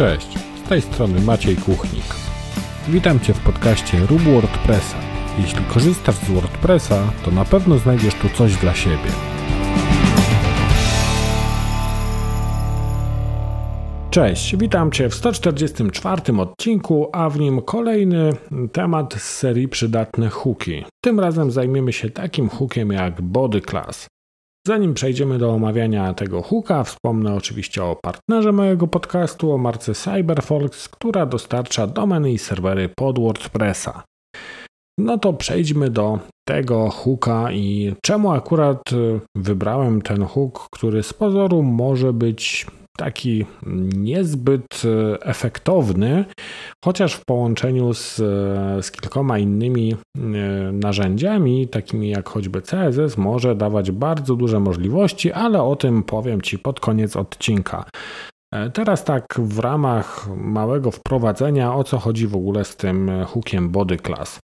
Cześć, z tej strony Maciej Kuchnik. Witam Cię w podcaście Rób WordPressa. Jeśli korzystasz z WordPressa, to na pewno znajdziesz tu coś dla siebie. Cześć, witam Cię w 144 odcinku, a w nim kolejny temat z serii Przydatne hooki. Tym razem zajmiemy się takim hookiem jak Body Class. Zanim przejdziemy do omawiania tego hooka, wspomnę oczywiście o partnerze mojego podcastu, o marce CyberFox, która dostarcza domeny i serwery pod WordPressa. No to przejdźmy do tego hooka i czemu akurat wybrałem ten hook, który z pozoru może być taki niezbyt e, efektowny, chociaż w połączeniu z, e, z kilkoma innymi e, narzędziami, takimi jak choćby CSS, może dawać bardzo duże możliwości, ale o tym powiem Ci pod koniec odcinka. Teraz tak w ramach małego wprowadzenia, o co chodzi w ogóle z tym hookiem body class.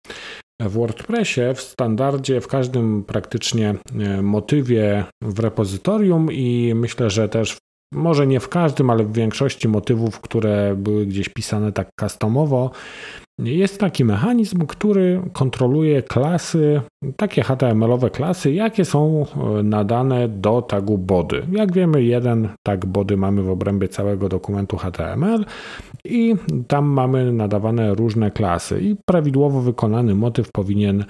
W WordPressie w standardzie, w każdym praktycznie motywie w repozytorium i myślę, że też może nie w każdym, ale w większości motywów, które były gdzieś pisane tak customowo, jest taki mechanizm, który kontroluje klasy, takie HTML-owe klasy, jakie są e, nadane do tagu body. Jak wiemy, jeden tag body mamy w obrębie całego dokumentu HTML i tam mamy nadawane różne klasy i prawidłowo wykonany motyw powinien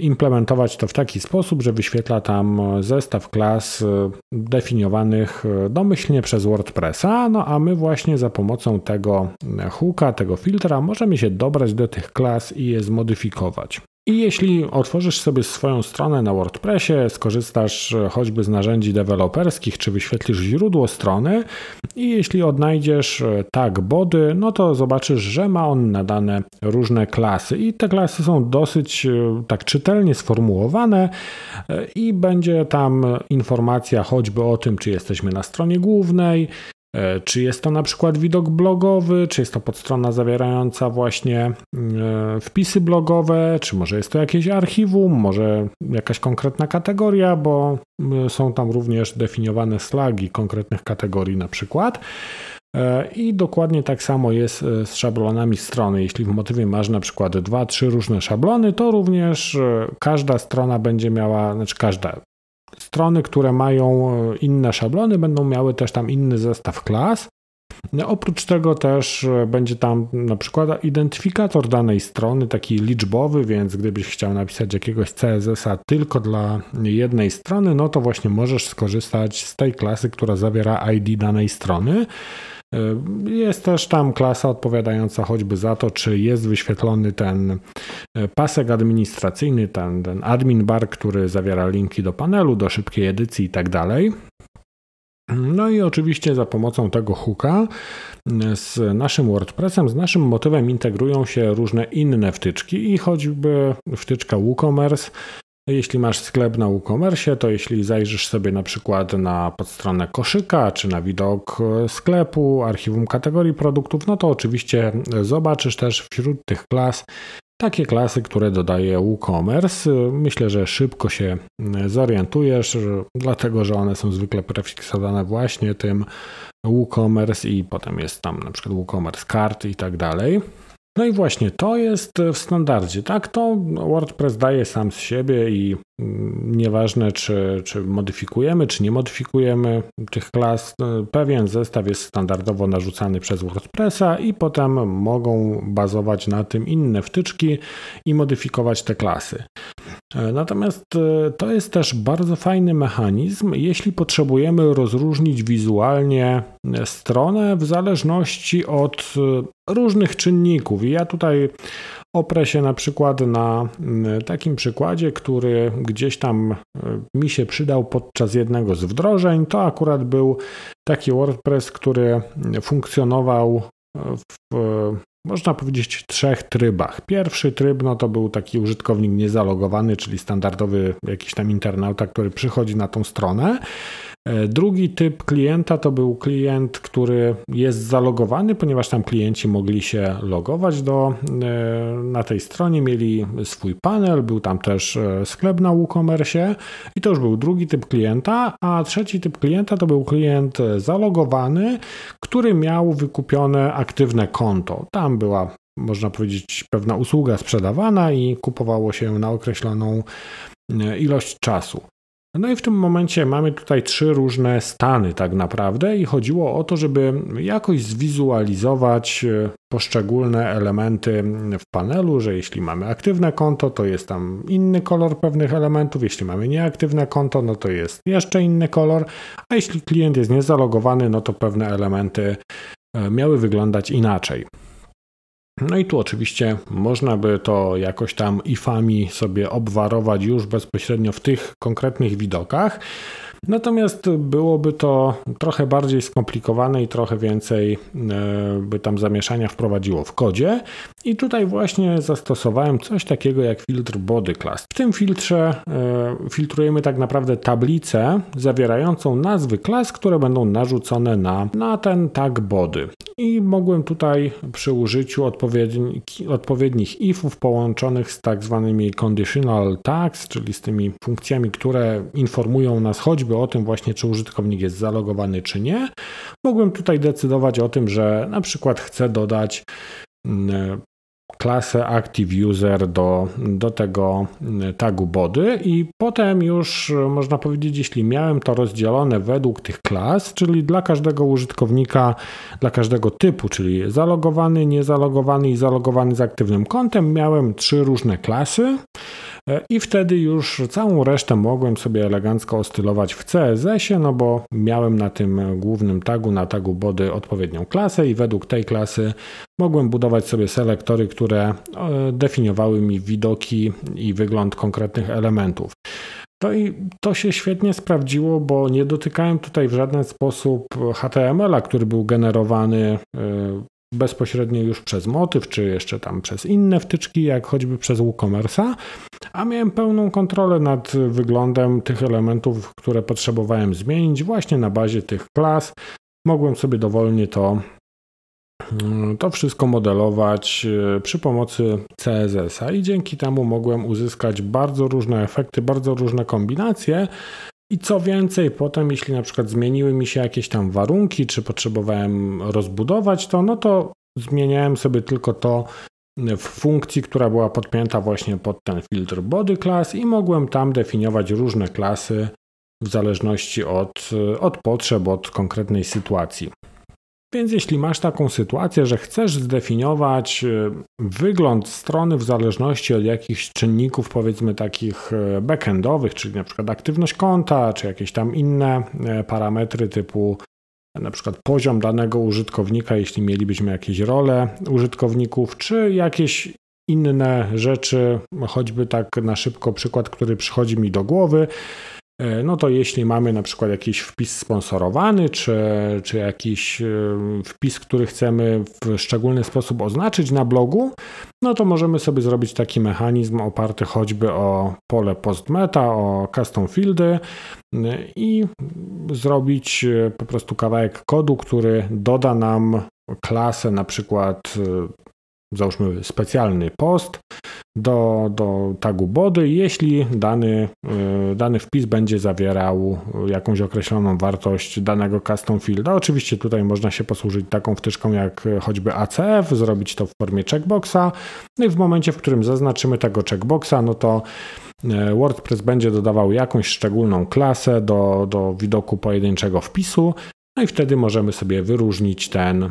implementować to w taki sposób, że wyświetla tam zestaw klas e, definiowanych e, domyślnie przez WordPressa, no a my właśnie za pomocą tego hooka, tego filtra możemy się dobrać do tych klas i je zmodyfikować. I jeśli otworzysz sobie swoją stronę na WordPressie, skorzystasz choćby z narzędzi deweloperskich, czy wyświetlisz źródło strony i jeśli odnajdziesz tag body, no to zobaczysz, że ma on nadane różne klasy i te klasy są dosyć e, tak czytelnie sformułowane e, i będzie tam informacja choćby o tym, czy jesteśmy na stronie głównej, E, czy jest to na przykład widok blogowy, czy jest to podstrona zawierająca właśnie e, wpisy blogowe, czy może jest to jakieś archiwum, może jakaś konkretna kategoria, bo e, są tam również definiowane slagi konkretnych kategorii na przykład. I dokładnie tak samo jest z szablonami strony. Jeśli w motywie masz na przykład dwa, trzy różne szablony, to również każda strona będzie miała, znaczy każda, Strony, które mają e, inne szablony, będą miały też tam inny zestaw klas. No, oprócz tego też e, będzie tam na przykład identyfikator danej strony, taki liczbowy, więc gdybyś chciał napisać jakiegoś CSS-a tylko dla jednej strony, no to właśnie możesz skorzystać z tej klasy, która zawiera ID danej strony. E, jest też tam klasa odpowiadająca choćby za to, czy jest wyświetlony ten pasek administracyjny, ten, ten admin bar, który zawiera linki do panelu, do szybkiej edycji i tak dalej. No i oczywiście za pomocą tego hooka e, z naszym WordPressem, z naszym motywem integrują się różne inne wtyczki i choćby wtyczka WooCommerce jeśli masz sklep na WooCommerce, to jeśli zajrzysz sobie na przykład na podstronę koszyka, czy na widok sklepu, archiwum kategorii produktów, no to oczywiście zobaczysz też wśród tych klas takie klasy, które dodaje WooCommerce. Myślę, że szybko się zorientujesz, dlatego że one są zwykle prefiksowane właśnie tym WooCommerce i potem jest tam na przykład WooCommerce Card i tak dalej. No i właśnie to jest w standardzie, tak? To WordPress daje sam z siebie i mm, nieważne, czy, czy modyfikujemy, czy nie modyfikujemy tych klas, no, pewien zestaw jest standardowo narzucany przez WordPressa i potem mogą bazować na tym inne wtyczki i modyfikować te klasy. E, natomiast e, to jest też bardzo fajny mechanizm, jeśli potrzebujemy rozróżnić wizualnie e, stronę w zależności od różnych czynników. I ja tutaj oprę się na przykład na takim przykładzie, który gdzieś tam mi się przydał podczas jednego z wdrożeń. To akurat był taki WordPress, który funkcjonował w można powiedzieć, trzech trybach. Pierwszy tryb no to był taki użytkownik niezalogowany, czyli standardowy jakiś tam internauta, który przychodzi na tą stronę. E, drugi typ klienta to był klient, który jest zalogowany, ponieważ tam klienci mogli się logować do, e, na tej stronie, mieli swój panel, był tam też e, sklep na WooCommerce i to już był drugi typ klienta, a trzeci typ klienta to był klient zalogowany, który miał wykupione aktywne konto. Tam była można powiedzieć, pewna usługa sprzedawana i kupowało się na określoną ilość czasu. No i w tym momencie mamy tutaj trzy różne stany tak naprawdę i chodziło o to, żeby jakoś zwizualizować e, poszczególne elementy w panelu, że jeśli mamy aktywne konto, to jest tam inny kolor pewnych elementów, jeśli mamy nieaktywne konto, no to jest jeszcze inny kolor, a jeśli klient jest niezalogowany, no to pewne elementy e, miały wyglądać inaczej. No i tu oczywiście można by to jakoś tam ifami sobie obwarować już bezpośrednio w tych konkretnych widokach. Natomiast byłoby to trochę bardziej skomplikowane i trochę więcej e, by tam zamieszania wprowadziło w kodzie. I tutaj właśnie zastosowałem coś takiego jak filtr body class. W tym filtrze e, filtrujemy tak naprawdę tablicę zawierającą nazwy klas, które będą narzucone na, na ten tag body. I mogłem tutaj przy użyciu odpowiednich, ifów połączonych z tak zwanymi conditional tags, czyli z tymi funkcjami, które informują nas choćby o tym właśnie, czy użytkownik jest zalogowany, czy nie, mogłem tutaj decydować o tym, że na przykład chcę dodać mm, klasę Active User do, do tego mm, tagu body i potem już można powiedzieć, jeśli miałem to rozdzielone według tych klas, czyli dla każdego użytkownika, dla każdego typu, czyli zalogowany, niezalogowany i zalogowany z aktywnym kontem, miałem trzy różne klasy. E, I wtedy już całą resztę mogłem sobie elegancko ostylować w CSS-ie, no bo miałem na tym głównym tagu, na tagu body odpowiednią klasę i według tej klasy mogłem budować sobie selektory, które e, definiowały mi widoki i wygląd konkretnych elementów. No i to się świetnie sprawdziło, bo nie dotykałem tutaj w żaden sposób HTML-a, który był generowany e, bezpośrednio już przez motyw, czy jeszcze tam przez inne wtyczki, jak choćby przez WooCommerce'a, a miałem pełną kontrolę nad wyglądem tych elementów, które potrzebowałem zmienić właśnie na bazie tych klas. Mogłem sobie dowolnie to, mm, to wszystko modelować e, przy pomocy CSS-a i dzięki temu mogłem uzyskać bardzo różne efekty, bardzo różne kombinacje, i co więcej, potem, jeśli na przykład zmieniły mi się jakieś tam warunki, czy potrzebowałem rozbudować to, no to zmieniałem sobie tylko to w funkcji, która była podpięta właśnie pod ten filtr body class i mogłem tam definiować różne klasy w zależności od, od potrzeb, od konkretnej sytuacji. Więc jeśli masz taką sytuację, że chcesz zdefiniować e, wygląd strony w zależności od jakichś czynników, powiedzmy takich e, backendowych, czyli na przykład aktywność konta, czy jakieś tam inne e, parametry typu na przykład poziom danego użytkownika, jeśli mielibyśmy jakieś role użytkowników, czy jakieś inne rzeczy, choćby tak na szybko przykład, który przychodzi mi do głowy, no to jeśli mamy na przykład jakiś wpis sponsorowany, czy, czy jakiś e, wpis, który chcemy w szczególny sposób oznaczyć na blogu, no to możemy sobie zrobić taki mechanizm oparty choćby o pole postmeta, o custom fieldy e, i zrobić po prostu kawałek kodu, który doda nam klasę na przykład załóżmy specjalny post do, do tagu body, jeśli dany, y, dany wpis będzie zawierał jakąś określoną wartość danego custom fielda. Oczywiście tutaj można się posłużyć taką wtyczką jak choćby ACF, zrobić to w formie checkboxa. No i w momencie, w którym zaznaczymy tego checkboxa, no to y, WordPress będzie dodawał jakąś szczególną klasę do, do widoku pojedynczego wpisu, no i wtedy możemy sobie wyróżnić ten,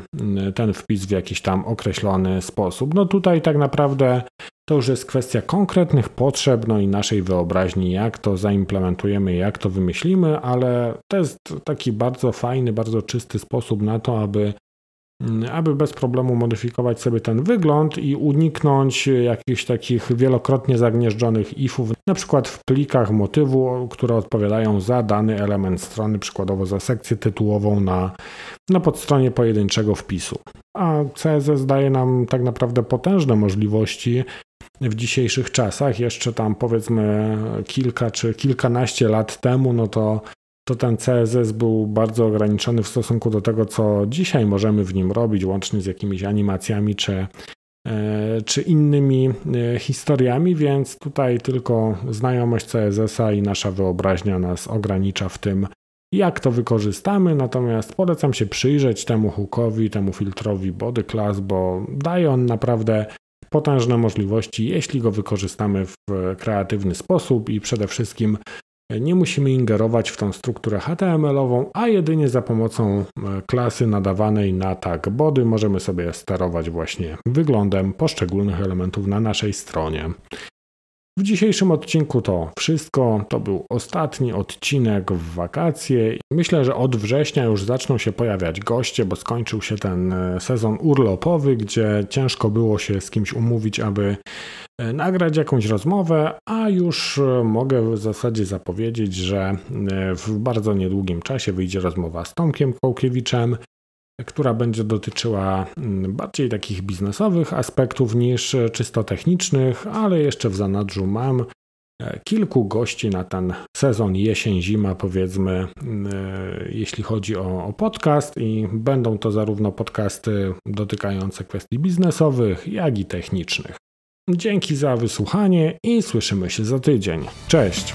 ten wpis w jakiś tam określony sposób. No tutaj tak naprawdę to już jest kwestia konkretnych potrzeb, no i naszej wyobraźni, jak to zaimplementujemy, jak to wymyślimy, ale to jest taki bardzo fajny, bardzo czysty sposób na to, aby aby bez problemu modyfikować sobie ten wygląd i uniknąć jakichś takich wielokrotnie zagnieżdżonych ifów, na przykład w plikach motywu, które odpowiadają za dany element strony, przykładowo za sekcję tytułową na, na podstronie pojedynczego wpisu. A CSS daje nam tak naprawdę potężne możliwości w dzisiejszych czasach. Jeszcze tam powiedzmy kilka czy kilkanaście lat temu, no to to ten CSS był bardzo ograniczony w stosunku do tego, co dzisiaj możemy w nim robić, łącznie z jakimiś animacjami czy, e, czy innymi e, historiami, więc tutaj tylko znajomość CSS-a i nasza wyobraźnia nas ogranicza w tym, jak to wykorzystamy. Natomiast polecam się przyjrzeć temu hookowi, temu filtrowi body class, bo daje on naprawdę potężne możliwości, jeśli go wykorzystamy w kreatywny sposób i przede wszystkim nie musimy ingerować w tą strukturę HTML-ową, a jedynie za pomocą e, klasy nadawanej na tag body możemy sobie sterować właśnie wyglądem poszczególnych elementów na naszej stronie. W dzisiejszym odcinku to wszystko. To był ostatni odcinek w wakacje. Myślę, że od września już zaczną się pojawiać goście, bo skończył się ten e, sezon urlopowy, gdzie ciężko było się z kimś umówić, aby nagrać jakąś rozmowę, a już e, mogę w zasadzie zapowiedzieć, że w bardzo niedługim czasie wyjdzie rozmowa z Tomkiem Kołkiewiczem która będzie dotyczyła mm, bardziej takich biznesowych aspektów niż czysto technicznych, ale jeszcze w zanadrzu mam e, kilku gości na ten sezon jesień-zima, powiedzmy, mm, e, jeśli chodzi o, o, podcast, i będą to zarówno podcasty dotykające kwestii biznesowych, jak i technicznych. Dzięki za wysłuchanie i słyszymy się za tydzień. Cześć!